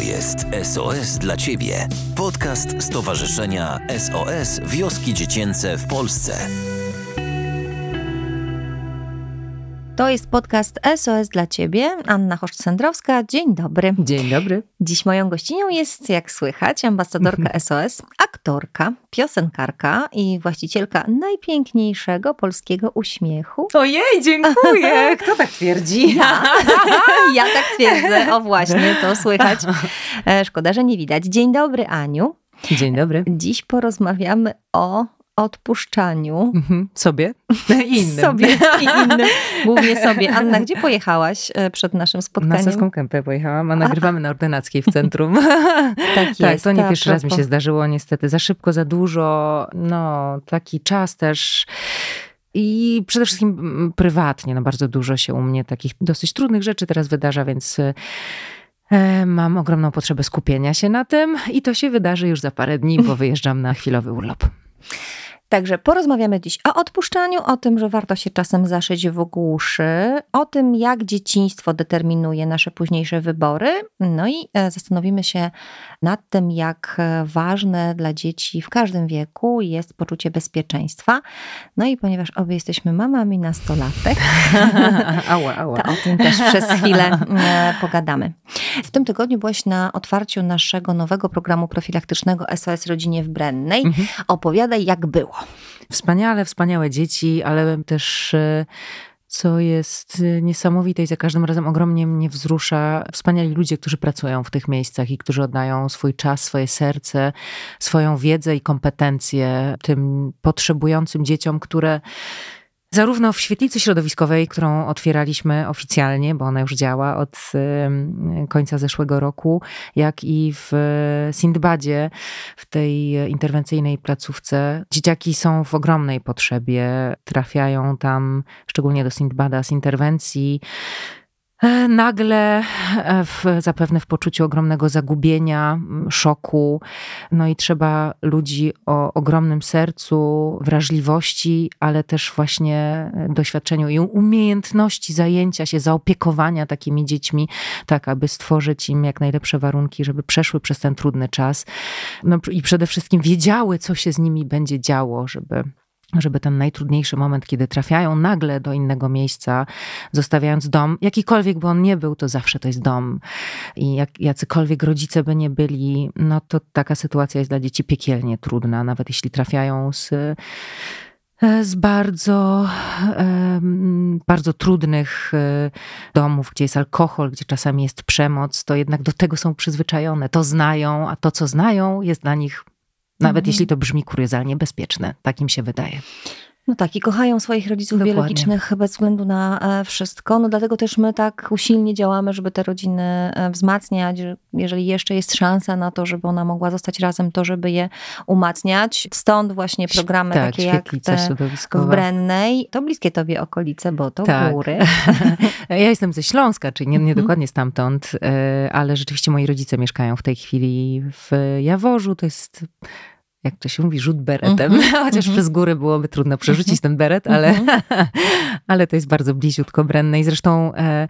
To jest SOS dla Ciebie. Podcast Stowarzyszenia SOS Wioski Dziecięce w Polsce. To jest podcast SOS dla Ciebie. Anna Choszcz-Sędrowska. Dzień dobry. Dzień dobry. Dziś moją gościnią jest, jak słychać, ambasadorka SOS, aktorka, piosenkarka i właścicielka najpiękniejszego polskiego uśmiechu. Ojej, dziękuję. Kto tak twierdzi? Ja, ja tak twierdzę. O właśnie, to słychać. E, Szkoda, że nie widać. Dzień dobry, Aniu. Dzień dobry. Dziś porozmawiamy o odpuszczaniu. Mhm. Sobie i innym. Sobie i innym. Głównie sobie. Anna, gdzie pojechałaś e, przed naszym Na spotkaniem? Saską Kępę pojechałam, a nagrywamy na Ordynackiej w centrum. Tak tak, jest. to nie a pierwszy raz mi się zdarzyło niestety. Za szybko, za dużo, no taki czas też. I przede wszystkim mm, prywatnie, no bardzo dużo się u mnie takich dosyć trudnych rzeczy teraz wydarza, więc e, mam ogromną potrzebę skupienia się na tym i to się wydarzy już za parę dni, bo wyjeżdżam na chwilowy urlop. Także porozmawiamy dziś o odpuszczaniu, o tym, że warto się czasem zaszyć w głuszy, o tym, jak dzieciństwo determinuje nasze późniejsze wybory, no i e, zastanowimy się nad tym, jak e, ważne dla dzieci w każdym wieku jest poczucie bezpieczeństwa. No i ponieważ obie jesteśmy mamami nastolatek, ała, ała. to o tym też przez chwilę e, pogadamy. W tym tygodniu byłaś na otwarciu naszego nowego programu profilaktycznego SOS Rodzinie w Brennej. Mhm. Opowiadaj, jak było. Wspaniale, wspaniałe dzieci, ale też e, co jest e, niesamowite i za każdym razem ogromnie mnie wzrusza, wspaniali ludzie, którzy pracują w tych miejscach i którzy oddają swój czas, swoje serce, swoją wiedzę i kompetencje tym potrzebującym dzieciom, które Zarówno w świetlicy środowiskowej, którą otwieraliśmy oficjalnie, bo ona już działa od końca zeszłego roku, jak i w Sindbadzie, w tej interwencyjnej placówce. Dzieciaki są w ogromnej potrzebie, trafiają tam, szczególnie do Sindbada, z interwencji. E, Nagle, e, w, zapewne w poczuciu ogromnego zagubienia, szoku, no i trzeba ludzi o ogromnym sercu, wrażliwości, ale też właśnie doświadczeniu i umiejętności zajęcia się, zaopiekowania takimi dziećmi, tak aby stworzyć im jak najlepsze warunki, żeby przeszły przez ten trudny czas. No i przede wszystkim wiedziały, co się z nimi będzie działo, żeby żeby ten najtrudniejszy moment, kiedy trafiają nagle do innego miejsca, zostawiając dom, jakikolwiek by on nie był, to zawsze to jest dom. I jak, jacykolwiek rodzice by nie byli, no to taka sytuacja jest dla dzieci piekielnie trudna, nawet jeśli trafiają z z bardzo, bardzo trudnych e, domów, gdzie jest alkohol, gdzie czasami jest przemoc, to jednak do tego są przyzwyczajone, to znają, a to, co znają, jest dla nich, nawet Mhm. jeśli to brzmi kuriozalnie, bezpieczne. Tak im się wydaje. No tak, i kochają swoich rodziców Dokładnie. biologicznych bez względu na e, wszystko. No dlatego też my tak usilnie działamy, żeby te rodziny e, wzmacniać. że Jeżeli jeszcze jest szansa na to, żeby ona mogła zostać razem, to żeby je umacniać. Stąd właśnie programy tak, takie jak te w. Brennej. To bliskie tobie okolice, bo to Tak. góry. Ja jestem ze Śląska, czyli nie, nie Mhm. dokładnie stamtąd, e, ale rzeczywiście moi rodzice mieszkają w tej chwili w Jaworzu. To jest, jak to się mówi, rzut beretem. Mhm, Chociaż mhm. przez góry byłoby trudno przerzucić ten beret, ale, Mhm. ale to jest bardzo bliziutko Brennej. Zresztą e,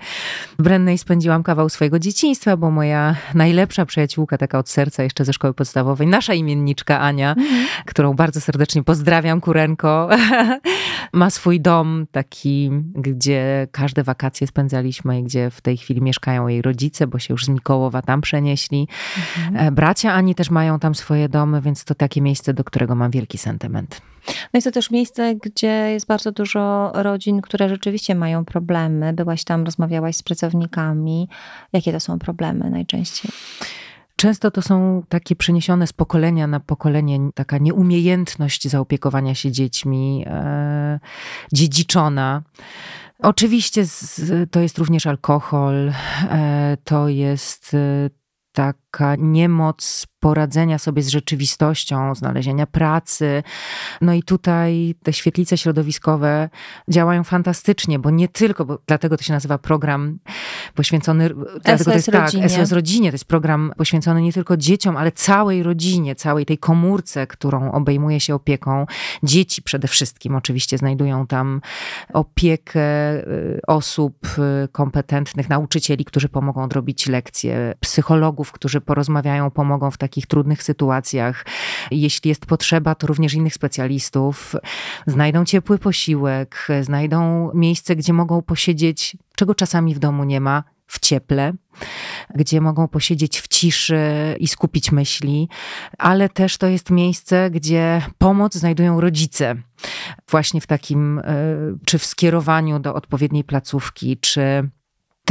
w Brennej spędziłam kawał swojego dzieciństwa, bo moja najlepsza przyjaciółka, taka od serca jeszcze ze szkoły podstawowej, nasza imienniczka Ania, Mhm. którą bardzo serdecznie pozdrawiam, Kurenko, ma swój dom taki, gdzie każde wakacje spędzaliśmy i gdzie w tej chwili mieszkają jej rodzice, bo się już z Mikołowa tam przenieśli. Mhm. E, Bracia Ani też mają tam swoje domy, więc to takie miejsce, do którego mam wielki sentyment. No jest to też miejsce, gdzie jest bardzo dużo rodzin, które rzeczywiście mają problemy. Byłaś tam, rozmawiałaś z pracownikami. Jakie to są problemy najczęściej? Często to są takie przeniesione z pokolenia na pokolenie, taka nieumiejętność zaopiekowania się dziećmi, e, dziedziczona. Oczywiście z, to jest również alkohol, e, to jest e, taka niemoc poradzenia sobie z rzeczywistością, znalezienia pracy. No i tutaj te świetlice środowiskowe działają fantastycznie, bo nie tylko, bo dlatego to się nazywa program poświęcony, dlatego to jest rodzinie. tak, SOS Rodzinie, to jest program poświęcony nie tylko dzieciom, ale całej rodzinie, całej tej komórce, którą obejmuje się opieką. Dzieci przede wszystkim oczywiście znajdują tam opiekę y, osób y, kompetentnych, nauczycieli, którzy pomogą odrobić lekcje, psychologów, którzy porozmawiają, pomogą w takich trudnych sytuacjach. Jeśli jest potrzeba, to również innych specjalistów. Znajdą ciepły posiłek, znajdą miejsce, gdzie mogą posiedzieć, czego czasami w domu nie ma, w cieple, gdzie mogą posiedzieć w ciszy i skupić myśli, ale też to jest miejsce, gdzie pomoc znajdują rodzice. Właśnie w takim, e, czy w skierowaniu do odpowiedniej placówki, czy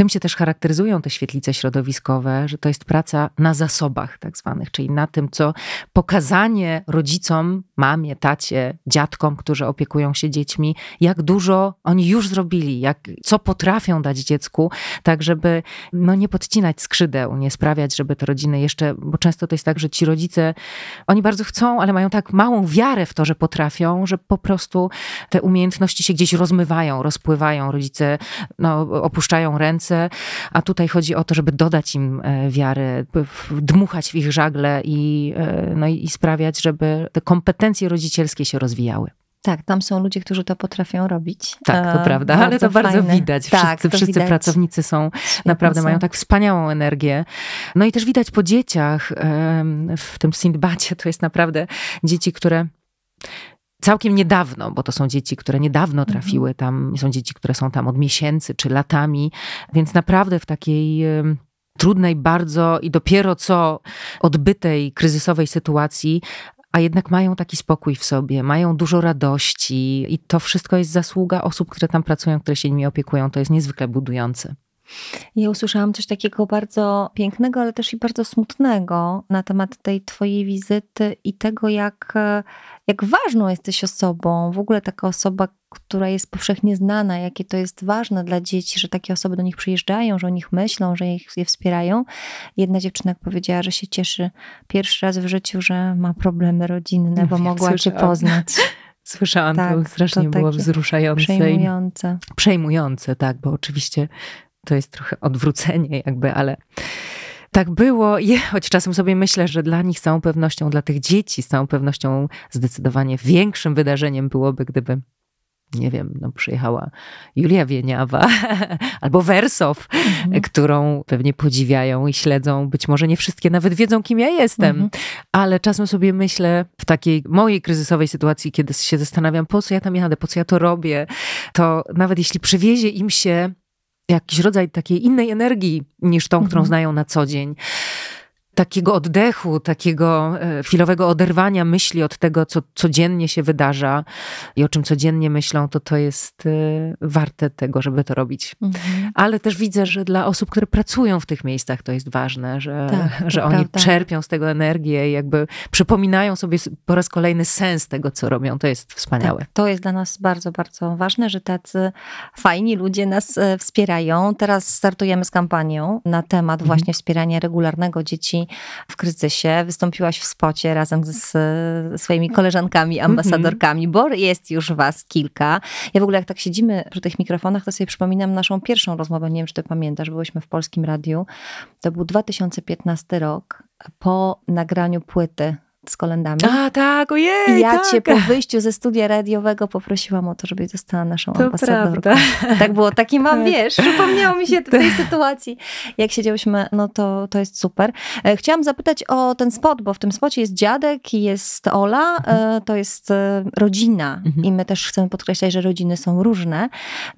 tym się też charakteryzują te świetlice środowiskowe, że to jest praca na zasobach tak zwanych, czyli na tym, co pokazanie rodzicom, mamie, tacie, dziadkom, którzy opiekują się dziećmi, jak dużo oni już zrobili, jak, co potrafią dać dziecku, tak żeby no, nie podcinać skrzydeł, nie sprawiać, żeby te rodziny jeszcze, bo często to jest tak, że ci rodzice, oni bardzo chcą, ale mają tak małą wiarę w to, że potrafią, że po prostu te umiejętności się gdzieś rozmywają, rozpływają, rodzice no, opuszczają ręce, a tutaj chodzi o to, żeby dodać im e, wiarę, dmuchać w ich żagle i, e, no i sprawiać, żeby te kompetencje rodzicielskie się rozwijały. Tak, tam są ludzie, którzy to potrafią robić. Tak, to e, prawda, ale to bardzo fajne. widać. Wszyscy, tak, wszyscy widać. pracownicy są Świetnie naprawdę, są. mają tak wspaniałą energię. No i też widać po dzieciach w tym Sindbacie, to jest naprawdę dzieci, które całkiem niedawno, bo to są dzieci, które niedawno mhm. trafiły tam, są dzieci, które są tam od miesięcy czy latami, więc naprawdę w takiej trudnej bardzo i dopiero co odbytej kryzysowej sytuacji, a jednak mają taki spokój w sobie, mają dużo radości i to wszystko jest zasługa osób, które tam pracują, które się nimi opiekują. To jest niezwykle budujące. Ja usłyszałam coś takiego bardzo pięknego, ale też i bardzo smutnego na temat tej Twojej wizyty i tego, jak, jak ważną jesteś osobą. W ogóle taka osoba, która jest powszechnie znana, jakie to jest ważne dla dzieci, że takie osoby do nich przyjeżdżają, że o nich myślą, że ich, je wspierają. Jedna dziewczyna powiedziała, że się cieszy pierwszy raz w życiu, że ma problemy rodzinne, bo mogła Cię poznać. Słyszałam, tak, to strasznie to było wzruszające. Przejmujące. I przejmujące, tak, bo oczywiście to jest trochę odwrócenie, jakby, ale tak było, choć czasem sobie myślę, że dla nich z całą pewnością, dla tych dzieci z całą pewnością zdecydowanie większym wydarzeniem byłoby, gdyby nie wiem, no przyjechała Julia Wieniawa albo Wersow, mhm. którą pewnie podziwiają i śledzą. Być może nie wszystkie nawet wiedzą, kim ja jestem, mhm. ale czasem sobie myślę w takiej mojej kryzysowej sytuacji, kiedy się zastanawiam, po co ja tam jadę, po co ja to robię, to nawet jeśli przywiezie im się jakiś rodzaj takiej innej energii niż tą, którą mhm. znają na co dzień takiego oddechu, takiego e, chwilowego oderwania myśli od tego, co codziennie się wydarza i o czym codziennie myślą, to to jest e, warte tego, żeby to robić. Mhm. Ale też widzę, że dla osób, które pracują w tych miejscach, to jest ważne, że, tak, że oni prawda. czerpią z tego energię i jakby przypominają sobie po raz kolejny sens tego, co robią. To jest wspaniałe. Tak, to jest dla nas bardzo, bardzo ważne, że tacy fajni ludzie nas e, wspierają. Teraz startujemy z kampanią na temat mhm. właśnie wspierania regularnego dzieci w kryzysie. Wystąpiłaś w spocie razem z swoimi koleżankami, mhm. ambasadorkami, bo jest już was kilka. Ja w ogóle jak tak siedzimy przy tych mikrofonach, to sobie przypominam naszą pierwszą rozmowę, nie wiem, czy ty pamiętasz, byłyśmy w Polskim Radiu. To był 2015 rok po nagraniu płyty z kolendami. A, tak, ojej, I ja tak. cię po wyjściu ze studia radiowego poprosiłam o to, żebyś została naszą to ambasadorką. Prawda. Tak było, taki mam, tak. wiesz, przypomniało mi się tej sytuacji, jak siedziałyśmy, no to, to jest super. E, chciałam zapytać o ten spot, bo w tym spocie jest dziadek i jest Ola, mhm. to jest e, rodzina mhm. i my też chcemy podkreślać, że rodziny są różne.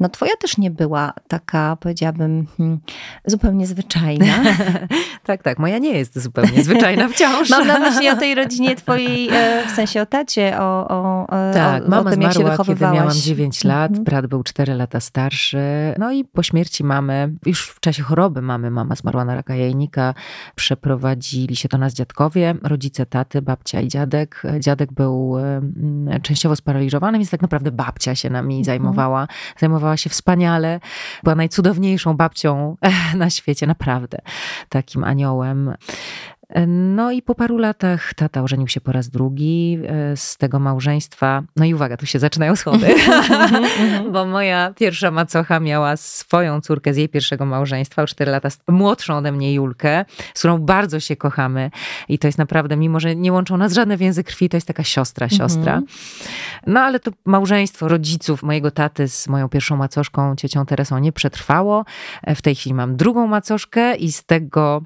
No twoja też nie była taka, powiedziałabym, hmm, zupełnie zwyczajna. tak, tak, moja nie jest zupełnie zwyczajna wciąż. mam na myśli o tej rodzinie rodzinie twojej, e, w sensie o tacie, o, o, e, tak, o, mama o tym, jak się wychowywałaś. miałam 9 lat, mhm. brat był 4 lata starszy. No i po śmierci mamy, już w czasie choroby mamy, mama zmarła na raka jajnika, przeprowadzili się do nas dziadkowie, rodzice taty, babcia i dziadek. Dziadek był częściowo sparaliżowany, więc tak naprawdę babcia się nami mhm. zajmowała. Zajmowała się wspaniale. Była najcudowniejszą babcią na świecie, naprawdę. Takim aniołem. No i po paru latach tata ożenił się po raz drugi e, z tego małżeństwa. No i uwaga, tu się zaczynają schody, bo moja pierwsza macocha miała swoją córkę z jej pierwszego małżeństwa, o 4 lata młodszą ode mnie Julkę, z którą bardzo się kochamy i to jest naprawdę, mimo że nie łączą nas żadne więzy krwi, to jest taka siostra, siostra. Mhm. No ale to małżeństwo rodziców mojego taty z moją pierwszą macoszką, ciocią Teresą nie przetrwało. E, w tej chwili mam drugą macoszkę i z tego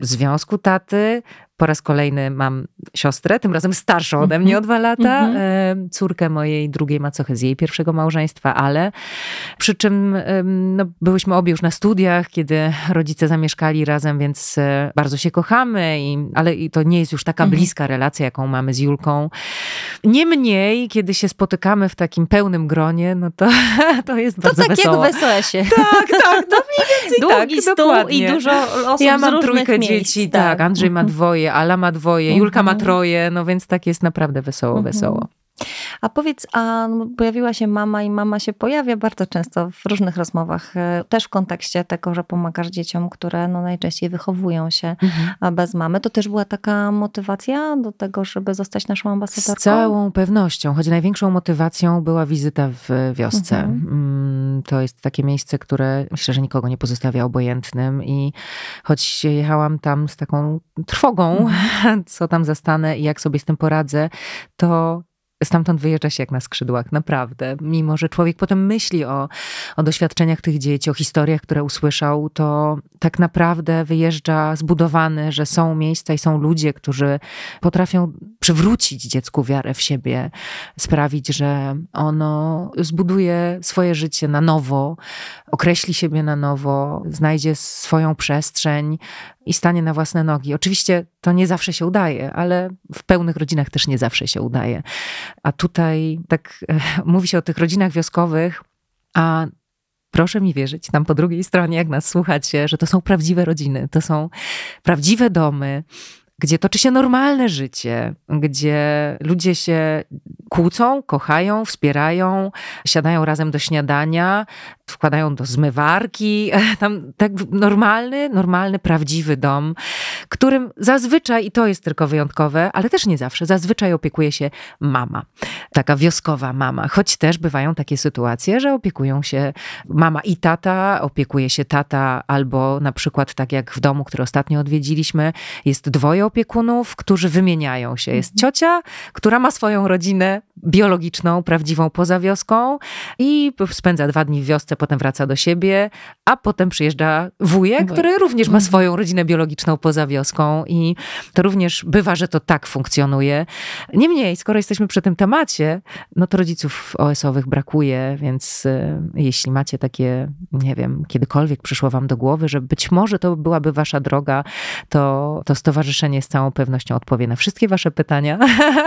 związku taty Hause po raz kolejny mam siostrę, tym razem starszą ode mnie o dwa lata, mm -hmm. córkę mojej drugiej macochy z jej pierwszego małżeństwa, ale przy czym no, byłyśmy obie już na studiach, kiedy rodzice zamieszkali razem, więc e, bardzo się kochamy, i, ale to nie jest już taka -hmm. bliska relacja, jaką mamy z Julką. Niemniej, kiedy się spotykamy w takim pełnym gronie, no to, to jest to bardzo tak wesoło. jak wesołe się. Tak, tak, no mniej więcej Długi tak, stół dokładnie. i dużo osób Ja mam trójkę dzieci, tak. tak, Andrzej ma mhm. Dwoje, Ala ma dwoje, Julka ma mhm. troje, no więc tak jest naprawdę wesoło, mhm. wesoło. A powiedz, a no, pojawiła się mama i mama się pojawia bardzo często w różnych rozmowach, e, też w kontekście tego, że pomagasz dzieciom, które no najczęściej wychowują się mhm. bez mamy. To też była taka motywacja do tego, żeby zostać naszą ambasadorką? Z całą pewnością, choć największą motywacją była wizyta w wiosce. Mhm. Mm, to jest takie miejsce, które myślę, że nikogo nie pozostawia obojętnym i choć jechałam tam z taką trwogą, mhm. co tam zastanę i jak sobie z tym poradzę, to stamtąd wyjeżdża się jak na skrzydłach, naprawdę. Mimo, że człowiek potem myśli o, o doświadczeniach tych dzieci, o historiach, które usłyszał, to tak naprawdę wyjeżdża zbudowany, że są miejsca i są ludzie, którzy potrafią przywrócić dziecku wiarę w siebie, sprawić, że ono zbuduje swoje życie na nowo, określi siebie na nowo, znajdzie swoją przestrzeń i stanie na własne nogi. Oczywiście to nie zawsze się udaje, ale w pełnych rodzinach też nie zawsze się udaje. A tutaj tak mówi się o tych rodzinach wioskowych, a proszę mi wierzyć, tam po drugiej stronie, jak nas słuchacie, że to są prawdziwe rodziny, to są prawdziwe domy, gdzie toczy się normalne życie, gdzie ludzie się kłócą, kochają, wspierają, siadają razem do śniadania, wkładają do zmywarki. Tam tak normalny, normalny, prawdziwy dom, którym zazwyczaj, i to jest tylko wyjątkowe, ale też nie zawsze, zazwyczaj opiekuje się mama. Taka wioskowa mama. Choć też bywają takie sytuacje, że opiekują się mama i tata, opiekuje się tata, albo na przykład tak jak w domu, który ostatnio odwiedziliśmy, jest dwoje opiekunów, którzy wymieniają się. Jest mhm. ciocia, która ma swoją rodzinę biologiczną, prawdziwą poza wioską i spędza dwa dni w wiosce, potem wraca do siebie, a potem przyjeżdża wujek, który również ma mhm. swoją rodzinę biologiczną poza wioską i to również bywa, że to tak funkcjonuje. Niemniej, skoro jesteśmy przy tym temacie, no to rodziców OS-owych brakuje, więc y, jeśli macie takie, nie wiem, kiedykolwiek przyszło wam do głowy, że być może to byłaby wasza droga, to, to stowarzyszenie z całą pewnością odpowie na wszystkie wasze pytania.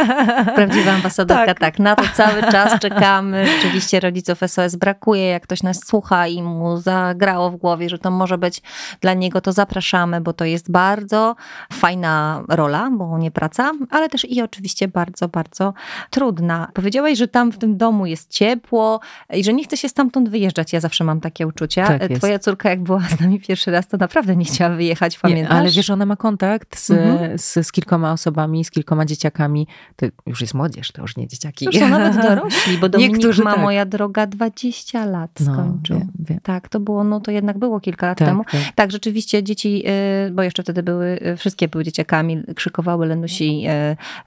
Prawdziwa ambasadorka, tak. tak. Na to cały czas czekamy. Rzeczywiście rodziców SOS brakuje. Jak ktoś nas słucha i mu zagrało w głowie, że to może być dla niego, to zapraszamy, bo to jest bardzo fajna rola, bo nie praca, ale też i oczywiście bardzo, bardzo trudna. Powiedziałaś, że tam w tym domu jest ciepło i że nie chce się stamtąd wyjeżdżać. Ja zawsze mam takie uczucia. Tak Twoja córka, jak była z nami pierwszy raz, to naprawdę nie chciała wyjechać, pamiętasz? Nie, ale wiesz, ona ma kontakt z, mhm. z, z, kilkoma osobami, z kilkoma dzieciakami. To już jest młodzież, to już nie dzieciaki. Już są nawet dorośli, bo Dominik Niektórzy ma, tak. moja droga, 20 lat no, Wiem, wiem. Tak, to było, no to jednak było kilka lat tak, temu. Tak. tak, rzeczywiście dzieci, y, bo jeszcze wtedy były, y, wszystkie były dzieciakami, krzykowały Lenusi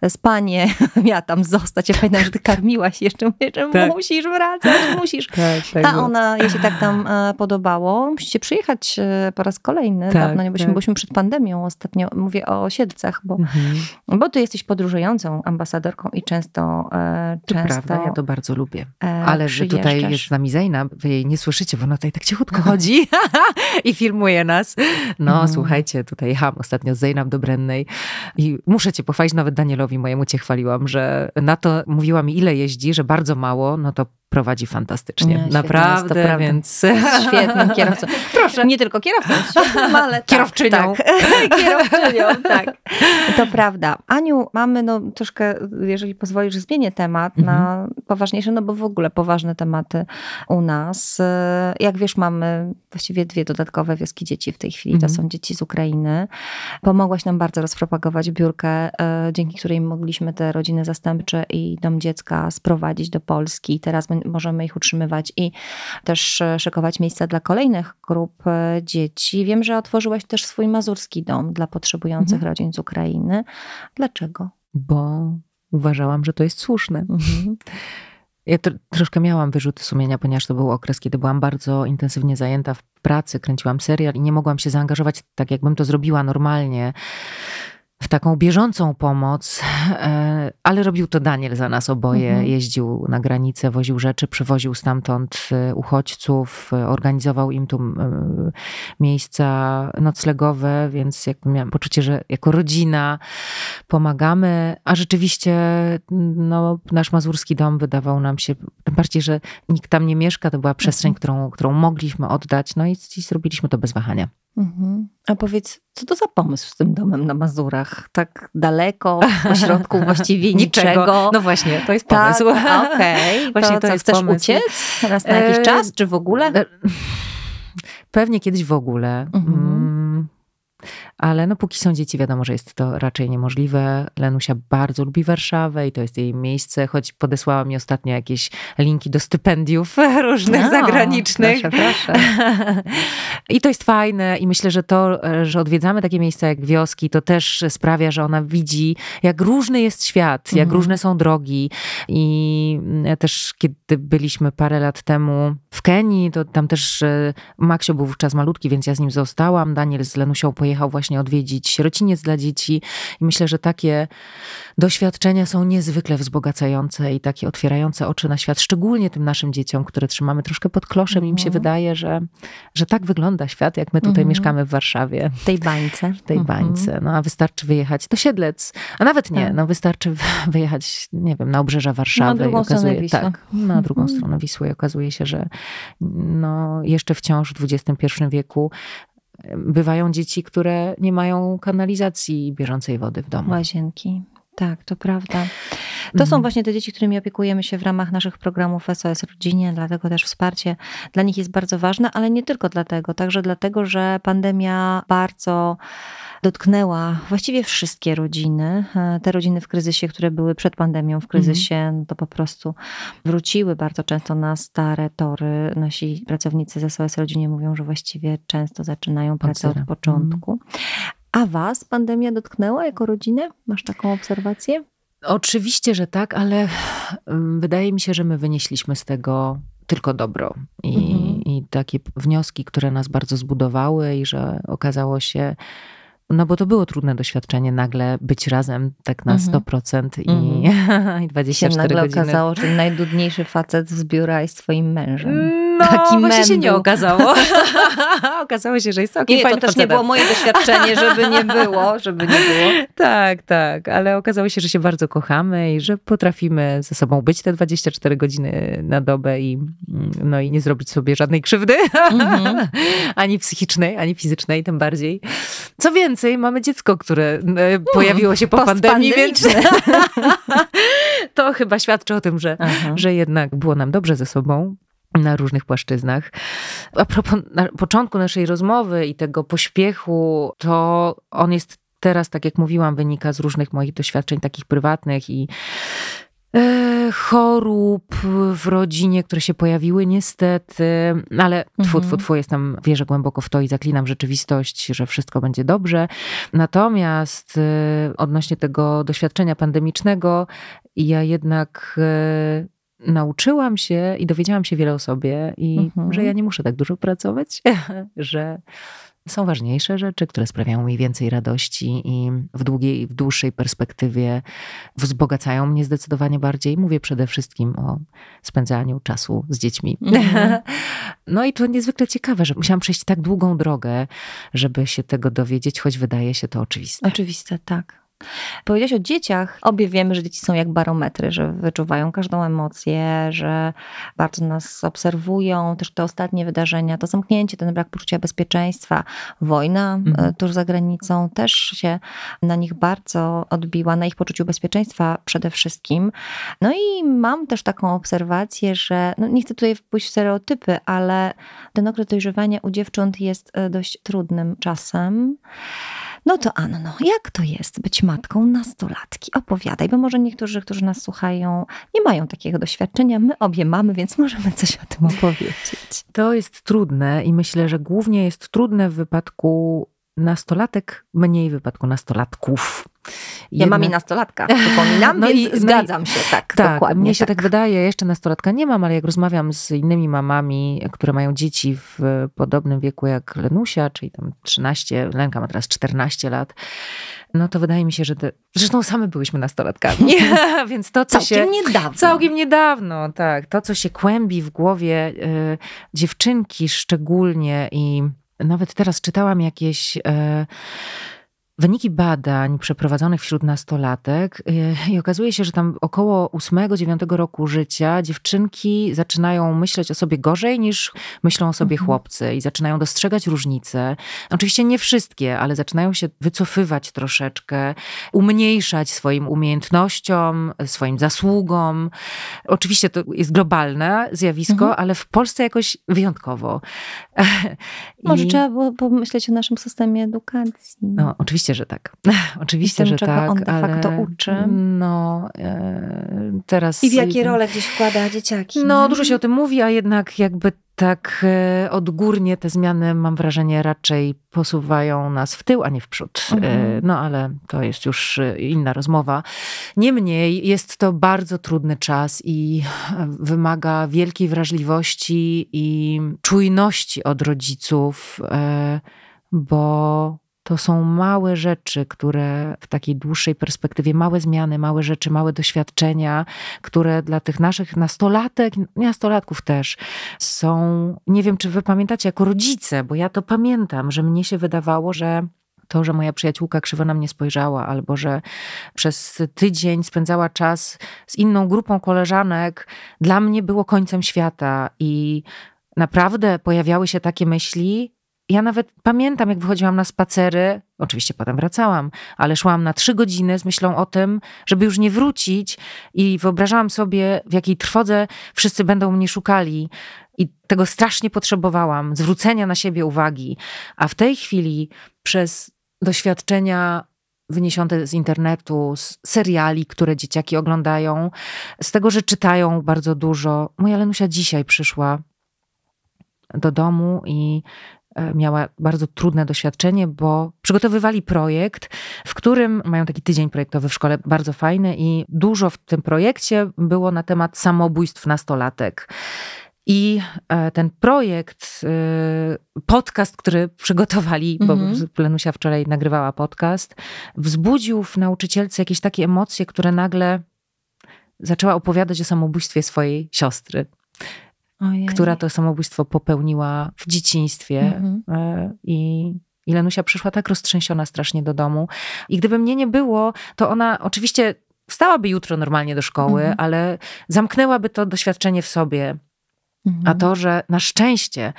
spanie, miała tam zostać. Ja pamiętam, że ty karmiłaś jeszcze, mówię, że tak. musisz wracać, musisz. Tak, tak A ona, jej się tak tam podobało, musicie przyjechać po raz kolejny. Tak, Dawno nie byliśmy, tak. byliśmy przed pandemią ostatnio, mówię o Siedlcach, bo, mhm. bo ty jesteś podróżującą ambasadorką i często, to często prawda, ja to bardzo lubię. Ale że tutaj jest z nami Zejna, wy jej nie słyszycie, bo ona tutaj tak cichutko chodzi i filmuje nas. No, mm. słuchajcie, tutaj jechałam ostatnio z Zejnam do Brennej i muszę cię pochwalić, nawet Danielowi mojemu cię chwaliłam, że na to mówiła mi ile jeździ, że bardzo mało, no to prowadzi fantastycznie. Nie, Naprawdę, więc... Świetnym kierowcą. Proszę. Nie tylko kierowcą, ale tak, Kierowczynią. Tak, Kierowczynią, tak. To prawda. Aniu, mamy no troszkę, jeżeli pozwolisz, zmienię temat Mhm. na poważniejsze, no bo w ogóle poważne tematy u nas. Jak wiesz, mamy właściwie dwie dodatkowe wioski dzieci w tej chwili. To Mhm. są dzieci z Ukrainy. Pomogłaś nam bardzo rozpropagować biurkę, e, dzięki której mogliśmy te rodziny zastępcze i dom dziecka sprowadzić do Polski. Teraz możemy ich utrzymywać i też e, szykować miejsca dla kolejnych grup e, dzieci. Wiem, że otworzyłaś też swój mazurski dom dla potrzebujących Mhm. rodzin z Ukrainy. Dlaczego? Bo uważałam, że to jest słuszne. Mhm. Ja tr- troszkę miałam wyrzuty sumienia, ponieważ to był okres, kiedy byłam bardzo intensywnie zajęta w pracy, kręciłam serial i nie mogłam się zaangażować tak, jakbym to zrobiła normalnie. W taką bieżącą pomoc, e, ale robił to Daniel za nas oboje. Mhm. Jeździł na granicę, woził rzeczy, przywoził stamtąd e, uchodźców, e, organizował im tu miejsca noclegowe, więc jakby miałam poczucie, że jako rodzina pomagamy, a rzeczywiście no, nasz mazurski dom wydawał nam się, tym bardziej, że nikt tam nie mieszka, to była przestrzeń, Mhm. którą, którą mogliśmy oddać, no i, i zrobiliśmy to bez wahania. A powiedz, co to za pomysł z tym domem na Mazurach? Tak daleko, pośrodku właściwie niczego. No właśnie, to jest tak, pomysł. okej. Właśnie to, to co, jest chcesz pomysł. uciec raz na jakiś E, czas, czy w ogóle? E, Pewnie kiedyś w ogóle. Mhm. Ale no póki są dzieci, wiadomo, że jest to raczej niemożliwe. Lenusia bardzo lubi Warszawę i to jest jej miejsce, choć podesłała mi ostatnio jakieś linki do stypendiów różnych O, zagranicznych. Proszę, proszę. I to jest fajne i myślę, że to, że odwiedzamy takie miejsca jak wioski, to też sprawia, że ona widzi, jak różny jest świat, jak Mhm. różne są drogi. I mm, też kiedy byliśmy parę lat temu w Kenii, to tam też e, Maksio był wówczas malutki, więc ja z nim zostałam. Daniel z Lenusią pojechał właśnie odwiedzić sierociniec dla dzieci i myślę, że takie doświadczenia są niezwykle wzbogacające i takie otwierające oczy na świat, szczególnie tym naszym dzieciom, które trzymamy troszkę pod kloszem. Im się Mhm. wydaje, że, że tak wygląda świat, jak my tutaj Mhm. mieszkamy w Warszawie, W tej bańce. w tej Mhm. bańce. No a wystarczy wyjechać do Siedlec, a nawet nie, Tak. no wystarczy wyjechać, nie wiem, na obrzeża Warszawy. drugą i okazuje, stronę Wisły. Tak, na drugą Mhm. stronę Wisły. I okazuje się, że no, jeszcze wciąż w XXI wieku bywają dzieci, które nie mają kanalizacji bieżącej wody w domu. Łazienki. Tak, to prawda. To są Mhm. właśnie te dzieci, którymi opiekujemy się w ramach naszych programów SOS Rodzinie, dlatego też wsparcie dla nich jest bardzo ważne, ale nie tylko dlatego, także dlatego, że pandemia bardzo dotknęła właściwie wszystkie rodziny. E, Te rodziny w kryzysie, które były przed pandemią w kryzysie, no to po prostu wróciły bardzo często na stare tory. Nasi pracownicy z SOS Rodzinie mówią, że właściwie często zaczynają pracę od początku. A was pandemia dotknęła jako rodzinę? Masz taką obserwację? Oczywiście, że tak, ale mm, wydaje mi się, że my wynieśliśmy z tego tylko dobro i, Mhm. i takie wnioski, które nas bardzo zbudowały i że okazało się, no bo to było trudne doświadczenie, nagle być razem tak na Mhm. 100% i, i się 24 nagle godziny. okazało, że najdudniejszy facet z biura jest twoim mężem. No, Taki właśnie się nie okazało. okazało się, że jest całkiem Nie, to fajnym też nie facetem. było moje doświadczenie, żeby nie było, żeby nie było. Tak, tak, ale okazało się, że się bardzo kochamy i że potrafimy ze sobą być te 24 godziny na dobę i, no i nie zrobić sobie żadnej krzywdy, Mhm. ani psychicznej, ani fizycznej, tym bardziej. Co więcej, mamy dziecko, które e, pojawiło się po pandemii, więc to chyba świadczy o tym, że, Aha. że jednak było nam dobrze ze sobą na różnych płaszczyznach. A propos na początku naszej rozmowy i tego pośpiechu, to on jest teraz, tak jak mówiłam, wynika z różnych moich doświadczeń takich prywatnych i e, chorób w rodzinie, które się pojawiły niestety, ale tfu, Mhm. tfu, tfu, jestem, wierzę głęboko w to i zaklinam rzeczywistość, że wszystko będzie dobrze. Natomiast e, odnośnie tego doświadczenia pandemicznego, ja jednak e, nauczyłam się i dowiedziałam się wiele o sobie i Mhm. że ja nie muszę tak dużo pracować, że są ważniejsze rzeczy, które sprawiają mi więcej radości i w długiej, w dłuższej perspektywie wzbogacają mnie zdecydowanie bardziej. Mówię przede wszystkim o spędzaniu czasu z dziećmi. Mhm. No i to niezwykle ciekawe, że musiałam przejść tak długą drogę, żeby się tego dowiedzieć, choć wydaje się to oczywiste. Oczywiste, tak. Powiedziałaś o dzieciach. Obie wiemy, że dzieci są jak barometry, że wyczuwają każdą emocję, że bardzo nas obserwują. Też te ostatnie wydarzenia, to zamknięcie, ten brak poczucia bezpieczeństwa, wojna mhm. E, tuż za granicą też się na nich bardzo odbiła, na ich poczuciu bezpieczeństwa przede wszystkim. No i mam też taką obserwację, że no nie chcę tutaj wpójść w stereotypy, ale ten okres dojrzewania u dziewcząt jest e, dość trudnym czasem. No to Anno, jak to jest być matką nastolatki? Opowiadaj, bo może niektórzy, którzy nas słuchają, nie mają takiego doświadczenia. My obie mamy, więc możemy coś o tym opowiedzieć. To jest trudne i myślę, że głównie jest trudne w wypadku nastolatek, mniej w wypadku nastolatków. Ja mam i nastolatka, przypominam, no i zgadzam no i, się, tak, tak dokładnie. Mnie się tak. tak wydaje, jeszcze nastolatka nie mam, ale jak rozmawiam z innymi mamami, które mają dzieci w podobnym wieku jak Lenusia, czyli tam 13, Lenka ma teraz 14 lat, no to wydaje mi się, że te, zresztą same byłyśmy nastolatkami, więc to, co całkiem się... niedawno. Całkiem niedawno, tak. To, co się kłębi w głowie y, dziewczynki szczególnie i nawet teraz czytałam jakieś e, wyniki badań przeprowadzonych wśród nastolatek y, i okazuje się, że tam około 8-9 roku życia dziewczynki zaczynają myśleć o sobie gorzej niż myślą o sobie mhm. chłopcy i zaczynają dostrzegać różnice. Oczywiście nie wszystkie, ale zaczynają się wycofywać troszeczkę, umniejszać swoim umiejętnościom, swoim zasługom. Oczywiście to jest globalne zjawisko, mhm. ale w Polsce jakoś wyjątkowo. Może I... trzeba było pomyśleć o naszym systemie edukacji. No, oczywiście Oczywiście, że tak. Oczywiście, że tak. on de facto ale, uczy. No, e, teraz... I w jakie role gdzieś wkłada dzieciaki. No, dużo się o tym mówi, a jednak jakby tak e, odgórnie te zmiany, mam wrażenie, raczej posuwają nas w tył, a nie w przód. E, mhm. No ale to jest już inna rozmowa. Niemniej jest to bardzo trudny czas i wymaga wielkiej wrażliwości i czujności od rodziców, bo to są małe rzeczy, które w takiej dłuższej perspektywie, małe zmiany, małe rzeczy, małe doświadczenia, które dla tych naszych nastolatek, nastolatków też są, nie wiem, czy wy pamiętacie jako rodzice, bo ja to pamiętam, że mnie się wydawało, że to, że moja przyjaciółka krzywo na mnie spojrzała, albo że przez tydzień spędzała czas z inną grupą koleżanek, dla mnie było końcem świata i naprawdę pojawiały się takie myśli, ja nawet pamiętam, jak wychodziłam na spacery, oczywiście potem wracałam, ale szłam na trzy godziny z myślą o tym, żeby już nie wrócić i wyobrażałam sobie, w jakiej trwodze wszyscy będą mnie szukali. I tego strasznie potrzebowałam, zwrócenia na siebie uwagi. A w tej chwili przez doświadczenia wyniesione z internetu, z seriali, które dzieciaki oglądają, z tego, że czytają bardzo dużo. Moja Lenusia dzisiaj przyszła do domu i miała bardzo trudne doświadczenie, bo przygotowywali projekt, w którym mają taki tydzień projektowy w szkole, bardzo fajny i dużo w tym projekcie było na temat samobójstw nastolatek. I e, ten projekt, e, podcast, który przygotowali, bo mhm. Plenusia wczoraj nagrywała podcast, wzbudził w nauczycielce jakieś takie emocje, które nagle zaczęła opowiadać o samobójstwie swojej siostry. Ojej. która to samobójstwo popełniła w dzieciństwie. Mhm. E, I i Lenusia przyszła tak roztrzęsiona strasznie do domu. I gdyby mnie nie było, to ona oczywiście wstałaby jutro normalnie do szkoły, mhm. ale zamknęłaby to doświadczenie w sobie. Mhm. A to, że na szczęście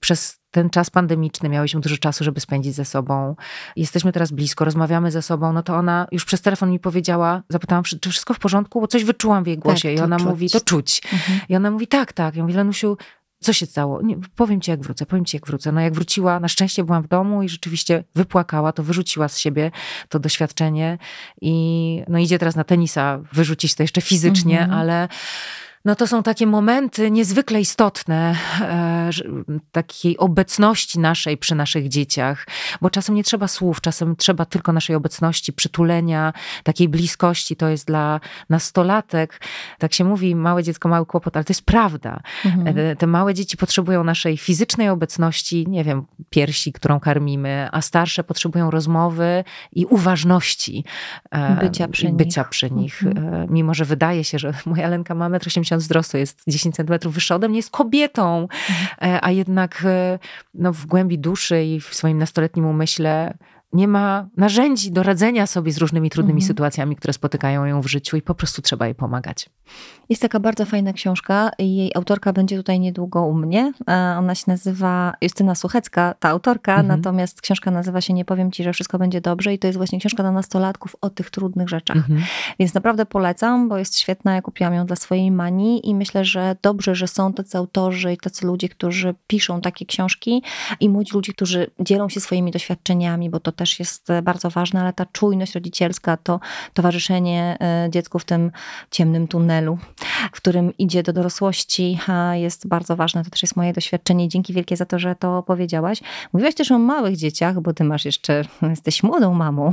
przez ten czas pandemiczny miałyśmy dużo czasu, żeby spędzić ze sobą. Jesteśmy teraz blisko, rozmawiamy ze sobą, no to ona już przez telefon mi powiedziała, zapytałam, czy wszystko w porządku, bo coś wyczułam w jej głosie. Tak, I ona czuć. mówi, to czuć. Mhm. I ona mówi, tak, tak. Ja mówię, Lenusiu, co się stało? Nie, powiem ci, jak wrócę, powiem ci, jak wrócę. No jak wróciła, na szczęście byłam w domu i rzeczywiście wypłakała, to wyrzuciła z siebie to doświadczenie i no idzie teraz na tenisa, wyrzucić to jeszcze fizycznie, mhm. ale no to są takie momenty niezwykle istotne e, takiej obecności naszej przy naszych dzieciach, bo czasem nie trzeba słów, czasem trzeba tylko naszej obecności, przytulenia, takiej bliskości. To jest dla nastolatek, tak się mówi, małe dziecko, mały kłopot, ale to jest prawda. Mhm. E, te małe dzieci potrzebują naszej fizycznej obecności, nie wiem, piersi, którą karmimy, a starsze potrzebują rozmowy i uważności. E, bycia przy bycia nich. Przy nich. Mhm. Mimo, że wydaje się, że moja Lenka ma 1,80 m wzrostu, jest 10 centymetrów wyższa ode mnie, jest kobietą, mhm. a jednak e, no, w głębi duszy i w swoim nastoletnim umyśle nie ma narzędzi do radzenia sobie z różnymi trudnymi Mhm. sytuacjami, które spotykają ją w życiu i po prostu trzeba jej pomagać. Jest taka bardzo fajna książka. Jej autorka będzie tutaj niedługo u mnie. E, Ona się nazywa Justyna Suchecka, ta autorka, Mhm. natomiast książka nazywa się Nie powiem ci, że wszystko będzie dobrze i to jest właśnie książka dla nastolatków o tych trudnych rzeczach. Mhm. Więc naprawdę polecam, bo jest świetna. Ja kupiłam ją dla swojej mani i myślę, że dobrze, że są tacy autorzy i tacy ludzie, którzy piszą takie książki i młodzi ludzie, którzy dzielą się swoimi doświadczeniami, bo to też jest e, bardzo ważne, ale ta czujność rodzicielska, to towarzyszenie e, dziecku w tym ciemnym tunelu, w którym idzie do dorosłości, jest bardzo ważne. To też jest moje doświadczenie. Dzięki wielkie za to, że to powiedziałaś. Mówiłaś też o małych dzieciach, bo ty masz jeszcze, jesteś młodą mamą.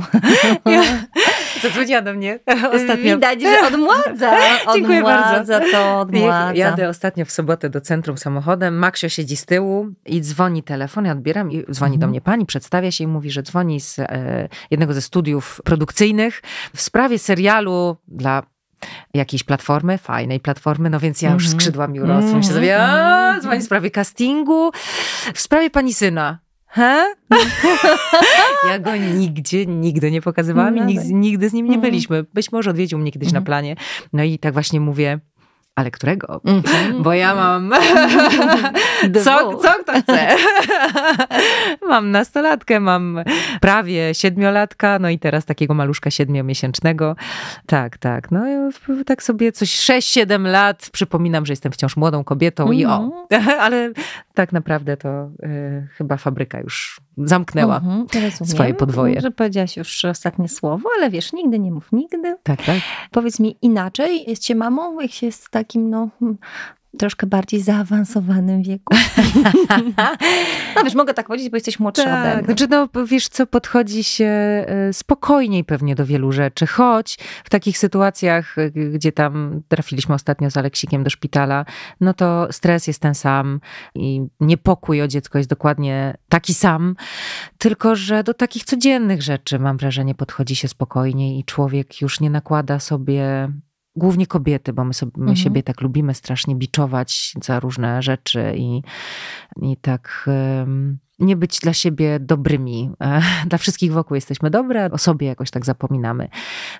Zadzwoniła do mnie Widać, że odmładza. Dziękuję bardzo. to, odmładza. Jadę ostatnio w sobotę do centrum samochodem. Maksio siedzi z tyłu i dzwoni telefon. Ja odbieram i dzwoni do Mhm. mnie pani, przedstawia się i mówi, że dzwoni z e, jednego ze studiów produkcyjnych w sprawie serialu dla jakiejś platformy, fajnej platformy, no więc ja już Mhm. skrzydła mi urosły. Myślę Mhm. sobie, Mhm. dzwoni w sprawie castingu, w sprawie pani syna. He? Ja go nigdzie, nigdy nie pokazywałam i Nawet. nigdy, nigdy z nim nie Mhm. byliśmy. Być może odwiedził mnie kiedyś na Mhm. planie. No i tak właśnie mówię, ale którego? Mhm. Bo ja mam. Co, co kto chce? mam nastolatkę, mam prawie siedmiolatka, no i teraz takiego maluszka siedmiomiesięcznego. Tak, tak. No tak sobie coś 6-7 lat przypominam, że jestem wciąż młodą kobietą i o. Ale tak naprawdę to y, chyba fabryka już zamknęła. Mhm, to rozumiem. swoje podwoje. Że powiedziałaś już ostatnie słowo, ale wiesz, nigdy nie mów nigdy. Tak, tak. Powiedz mi inaczej, jest się mamą, jak się jest w takim, no, hmm, troszkę bardziej zaawansowanym wieku. no wiesz, mogę tak powiedzieć, bo jesteś młodsza ode Tak, mnie. znaczy no wiesz co, podchodzi się e, spokojniej pewnie do wielu rzeczy, choć w takich sytuacjach, e, gdzie tam trafiliśmy ostatnio z Aleksikiem do szpitala, no to stres jest ten sam i niepokój o dziecko jest dokładnie taki sam, tylko że do takich codziennych rzeczy mam wrażenie podchodzi się spokojniej i człowiek już nie nakłada sobie Głównie kobiety, bo my, sobie, my Mhm. siebie tak lubimy strasznie biczować za różne rzeczy i, i tak nie być dla siebie dobrymi. Dla wszystkich wokół jesteśmy dobre, o sobie jakoś tak zapominamy.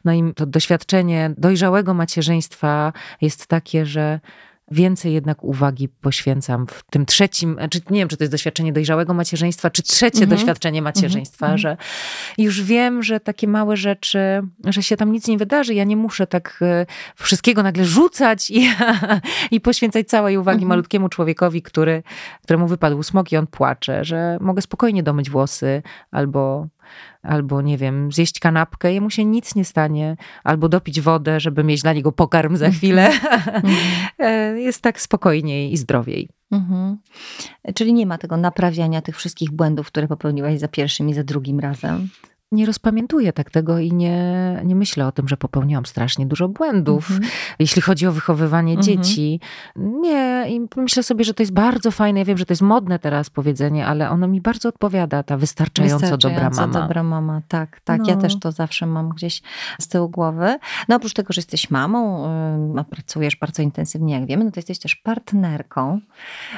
No i to doświadczenie dojrzałego macierzyństwa jest takie, że więcej jednak uwagi poświęcam w tym trzecim, czy nie wiem, czy to jest doświadczenie dojrzałego macierzyństwa, czy trzecie Mhm. doświadczenie macierzyństwa, Mhm. że już wiem, że takie małe rzeczy, że się tam nic nie wydarzy. Ja nie muszę tak e, wszystkiego nagle rzucać i, i poświęcać całej uwagi Mhm. malutkiemu człowiekowi, który, któremu wypadł smok i on płacze, że mogę spokojnie domyć włosy albo albo nie wiem, zjeść kanapkę, jemu się nic nie stanie, albo dopić wodę, żeby mieć dla niego pokarm za chwilę. E, Jest tak spokojniej i zdrowiej. Mhm. Czyli nie ma tego naprawiania tych wszystkich błędów, które popełniłaś za pierwszym i za drugim razem. Nie rozpamiętuję tak tego i nie, nie myślę o tym, że popełniłam strasznie dużo błędów, Mhm. jeśli chodzi o wychowywanie Mhm. dzieci. Nie, i myślę sobie, że to jest bardzo fajne. Ja wiem, że to jest modne teraz powiedzenie, ale ono mi bardzo odpowiada, ta wystarczająco, dobra Wystarczająco mama. dobra mama, tak, tak. Ja No. też to zawsze mam gdzieś z tyłu głowy. No oprócz tego, że jesteś mamą, ym, a pracujesz bardzo intensywnie, jak wiemy, no to jesteś też partnerką.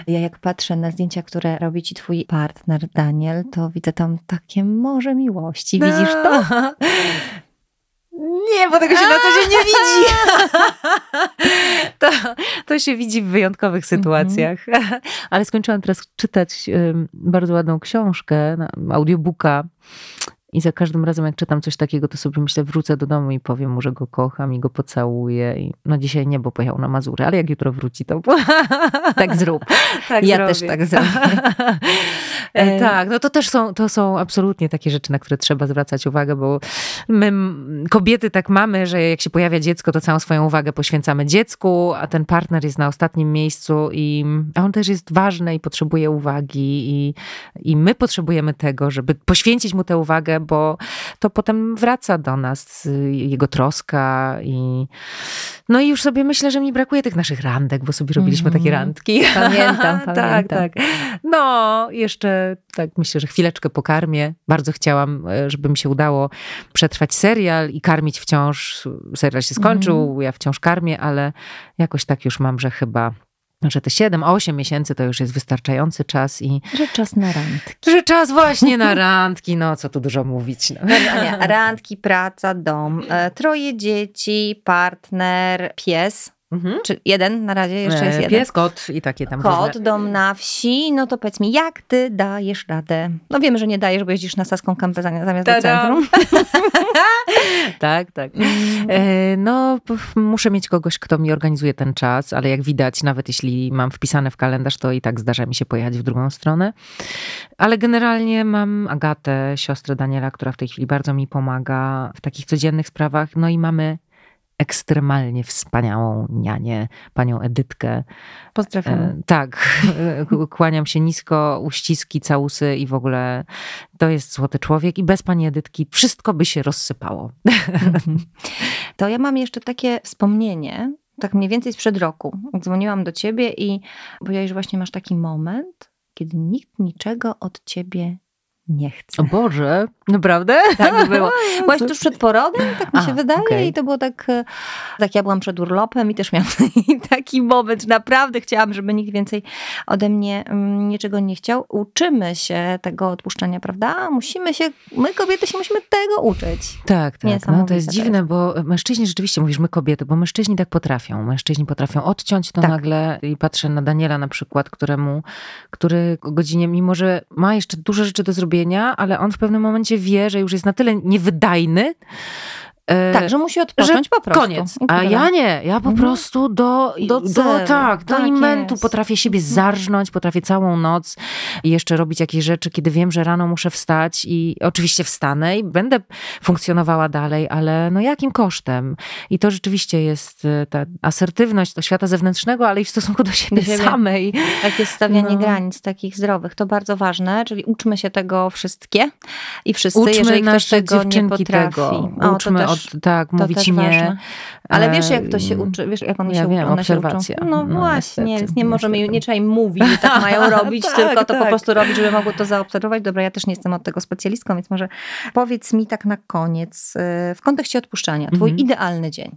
Ja jak patrzę na zdjęcia, które robi ci twój partner Daniel, to widzę tam takie morze miłości. Widzisz to? Nie, bo tego się na co dzień nie widzi. To, to się widzi w wyjątkowych sytuacjach. Ale skończyłam teraz czytać bardzo ładną książkę, audiobooka. I za każdym razem, jak czytam coś takiego, to sobie myślę, wrócę do domu i powiem mu, że go kocham i go pocałuję. I, no dzisiaj nie, bo pojechał na Mazury, ale jak jutro wróci, to... Tak zrób. tak Ja zrobię. też tak zrobię. E, tak, no to też są, to są absolutnie takie rzeczy, na które trzeba zwracać uwagę, bo my kobiety tak mamy, że jak się pojawia dziecko, to całą swoją uwagę poświęcamy dziecku, a ten partner jest na ostatnim miejscu i a on też jest ważny i potrzebuje uwagi i, i my potrzebujemy tego, żeby poświęcić mu tę uwagę, bo to potem wraca do nas, jego troska i no i już sobie myślę, że mi brakuje tych naszych randek, bo sobie robiliśmy Mhm. takie randki. Pamiętam, tak, pamiętam. tak. No, jeszcze tak myślę, że chwileczkę pokarmię. Bardzo chciałam, e, żeby mi się udało przetrwać serial i karmić wciąż. Serial się skończył, ja wciąż karmię, ale jakoś tak już mam, że chyba że te 7-8 miesięcy to już jest wystarczający czas i. Że czas na randki. Że czas właśnie na randki, no co tu dużo mówić. No. Ania, randki, praca, dom, e, troje dzieci, partner, pies. Mhm. Czy jeden na razie jeszcze jest E, jeden? Pies, kot i takie tam Kot, różne- dom na wsi, no to powiedz mi, jak ty dajesz radę? No wiemy, że nie dajesz, bo jeździsz na Saską Kępę zamiast do centrum. tak, tak. E, No, muszę mieć kogoś, kto mi organizuje ten czas, ale jak widać, nawet jeśli mam wpisane w kalendarz, to i tak zdarza mi się pojechać w drugą stronę. Ale generalnie mam Agatę, siostrę Daniela, która w tej chwili bardzo mi pomaga w takich codziennych sprawach. No i mamy ekstremalnie wspaniałą nianię, panią Edytkę. Pozdrawiam. E, tak, kłaniam się nisko, uściski, całusy i w ogóle to jest złoty człowiek i bez pani Edytki wszystko by się rozsypało. To ja mam jeszcze takie wspomnienie, tak mniej więcej sprzed roku. Dzwoniłam do ciebie i powiedziałeś, że właśnie masz taki moment, kiedy nikt niczego od ciebie nie chce. O Boże, naprawdę? Tak było. Byłaś tuż przed porodem, tak mi A, się wydaje, okej. i to było tak, e, tak ja byłam przed urlopem i też miałam taki moment, naprawdę chciałam, żeby nikt więcej ode mnie mm, niczego nie chciał. Uczymy się tego odpuszczania, prawda? Musimy się, my kobiety się musimy tego uczyć. Tak, tak. No, to jest dziwne, bo mężczyźni rzeczywiście, mówisz my kobiety, bo mężczyźni tak potrafią. Mężczyźni potrafią odciąć to Tak. nagle i patrzę na Daniela na przykład, któremu, który o godzinie, mimo że ma jeszcze dużo rzeczy do zrobienia, ale on w pewnym momencie wie, że już jest na tyle niewydajny, Tak, że musi odpocząć po prostu. Koniec. A ja nie. Ja po Mhm. prostu do, Do celu. tak, do Tak jest. potrafię siebie Mhm. zarżnąć, potrafię całą noc jeszcze robić jakieś rzeczy, kiedy wiem, że rano muszę wstać i oczywiście wstanę i będę funkcjonowała dalej, ale no jakim kosztem? I to rzeczywiście jest e, ta asertywność do świata zewnętrznego, ale i w stosunku do siebie, Do siebie. samej. Tak jest stawianie No. granic takich zdrowych. To bardzo ważne, czyli uczmy się tego wszystkie i wszyscy, Uczmy jeżeli ktoś tego nie dziewczynki potrafi. tego. O, Uczmy od, tak, to mówić nie. ważne. Ale wiesz, jak to się uczy, wiesz, jak one ja się wiem, one się uczą. obserwacja. No, No, właśnie, niestety, nie możemy, niestety. nie trzeba im mówić, że tak mają robić, Tak, tylko to po tak. prostu robić, żeby mogły to zaobserwować. Dobra, ja też nie jestem od tego specjalistką, więc może powiedz mi tak na koniec, y, w kontekście odpuszczania, twój Mhm. idealny dzień.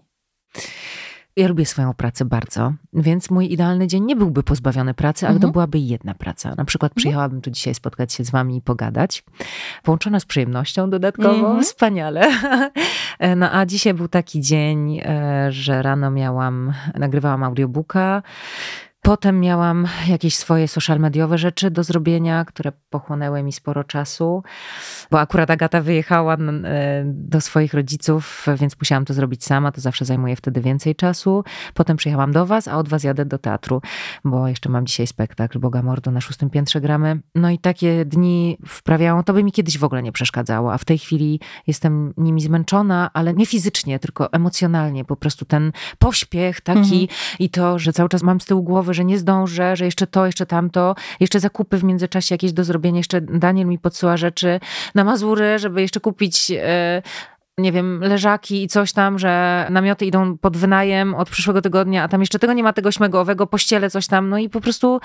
Ja lubię swoją pracę bardzo, więc mój idealny dzień nie byłby pozbawiony pracy, ale Mhm. to byłaby jedna praca. Na przykład przyjechałabym tu dzisiaj spotkać się z wami i pogadać, połączona z przyjemnością dodatkową, Mhm. wspaniale. No a dzisiaj był taki dzień, e, że rano miałam, nagrywałam audiobooka, Potem miałam jakieś swoje social mediowe rzeczy do zrobienia, które pochłonęły mi sporo czasu, bo akurat Agata wyjechała e, do swoich rodziców, więc musiałam to zrobić sama, to zawsze zajmuje wtedy więcej czasu. Potem przyjechałam do was, a od was jadę do teatru, bo jeszcze mam dzisiaj spektakl Boga Mordu na szóstym piętrze gramy. No i takie dni wprawiają, to by mi kiedyś w ogóle nie przeszkadzało, a w tej chwili jestem nimi zmęczona, ale nie fizycznie, tylko emocjonalnie. Po prostu ten pośpiech taki i to, że cały czas mam z tyłu głowy, że nie zdążę, że jeszcze to, jeszcze tamto, jeszcze zakupy w międzyczasie jakieś do zrobienia, jeszcze Daniel mi podsyła rzeczy na Mazury, żeby jeszcze kupić... nie wiem, leżaki i coś tam, że namioty idą pod wynajem od przyszłego tygodnia, a tam jeszcze tego nie ma, tego śmegowego, pościele, coś tam. No i po prostu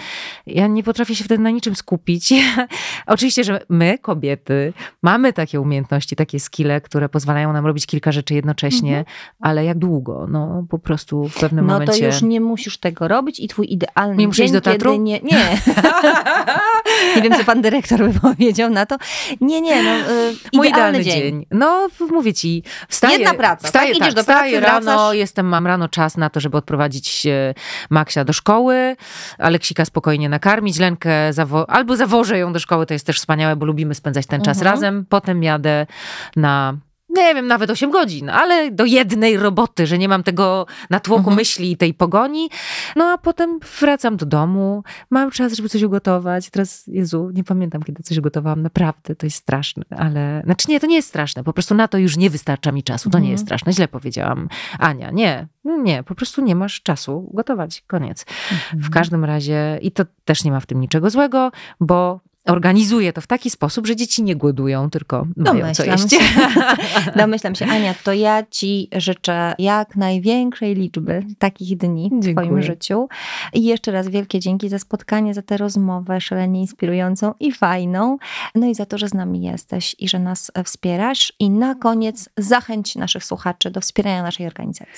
ja nie potrafię się wtedy na niczym skupić. Oczywiście, że my, kobiety, mamy takie umiejętności, takie skille, które pozwalają nam robić kilka rzeczy jednocześnie, ale jak długo? No po prostu w pewnym No momencie... to już nie musisz tego robić i twój idealny Nie muszę dzień, iść do teatru? nie... Nie. nie wiem, co pan dyrektor by powiedział na to. Nie, nie, no, y, Mój idealny, idealny dzień. dzień. No, mówię ci, wstaję. Jedna praca, wstaję, tak? Idziesz do wstaję pracy, rano, wracasz. jestem, mam rano czas na to, żeby odprowadzić e, Maksia do szkoły, Aleksika spokojnie nakarmić, Lenkę zawo- albo zawożę ją do szkoły, to jest też wspaniałe, bo lubimy spędzać ten czas Mhm. razem. Potem jadę na nie wiem, nawet 8 godzin, ale do jednej roboty, że nie mam tego natłoku Mhm. myśli i tej pogoni. No a potem wracam do domu, mam czas, żeby coś ugotować. Teraz, Jezu, nie pamiętam, kiedy coś ugotowałam, naprawdę, to jest straszne, ale, znaczy nie, to nie jest straszne, po prostu na to już nie wystarcza mi czasu, to nie Mhm. jest straszne, źle powiedziałam. Ania, nie, nie, po prostu nie masz czasu gotować, koniec. Mhm. W każdym razie, i to też nie ma w tym niczego złego, bo organizuję to w taki sposób, że dzieci nie głodują, tylko mają co Domyślam jeść. się. Domyślam się, Ania, to ja ci życzę jak największej liczby takich dni w Dziękuję. twoim życiu. I jeszcze raz wielkie dzięki za spotkanie, za tę rozmowę szalenie inspirującą i fajną. No i za to, że z nami jesteś i że nas wspierasz. I na koniec zachęć naszych słuchaczy do wspierania naszej organizacji.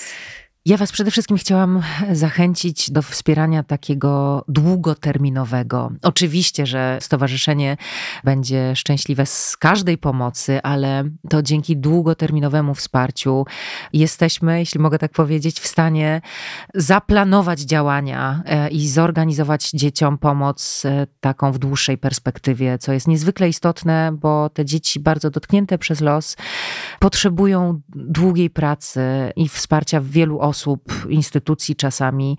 Ja Was przede wszystkim chciałam zachęcić do wspierania takiego długoterminowego. Oczywiście, że stowarzyszenie będzie szczęśliwe z każdej pomocy, ale to dzięki długoterminowemu wsparciu jesteśmy, jeśli mogę tak powiedzieć, w stanie zaplanować działania e, i zorganizować dzieciom pomoc e, taką w dłuższej perspektywie, co jest niezwykle istotne, bo te dzieci bardzo dotknięte przez los potrzebują długiej pracy i wsparcia wielu osób, instytucji czasami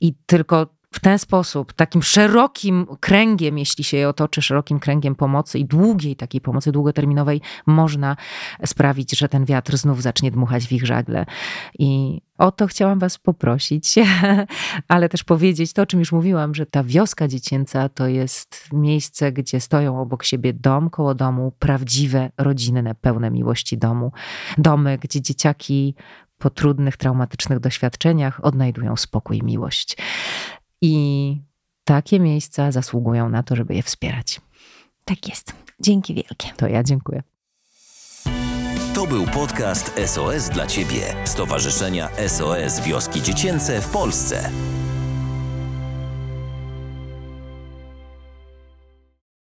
i tylko w ten sposób, takim szerokim kręgiem, jeśli się je otoczy, szerokim kręgiem pomocy i długiej takiej pomocy długoterminowej, można sprawić, że ten wiatr znów zacznie dmuchać w ich żagle. I o to chciałam Was poprosić, ale też powiedzieć to, o czym już mówiłam, że ta wioska dziecięca to jest miejsce, gdzie stoją obok siebie dom koło domu, prawdziwe, rodzinne, pełne miłości domu. Domy, gdzie dzieciaki po trudnych, traumatycznych doświadczeniach odnajdują spokój i miłość. I takie miejsca zasługują na to, żeby je wspierać. Tak jest. Dzięki wielkie. To ja dziękuję. To był podcast SOS dla Ciebie, Stowarzyszenia SOS Wioski Dziecięce w Polsce.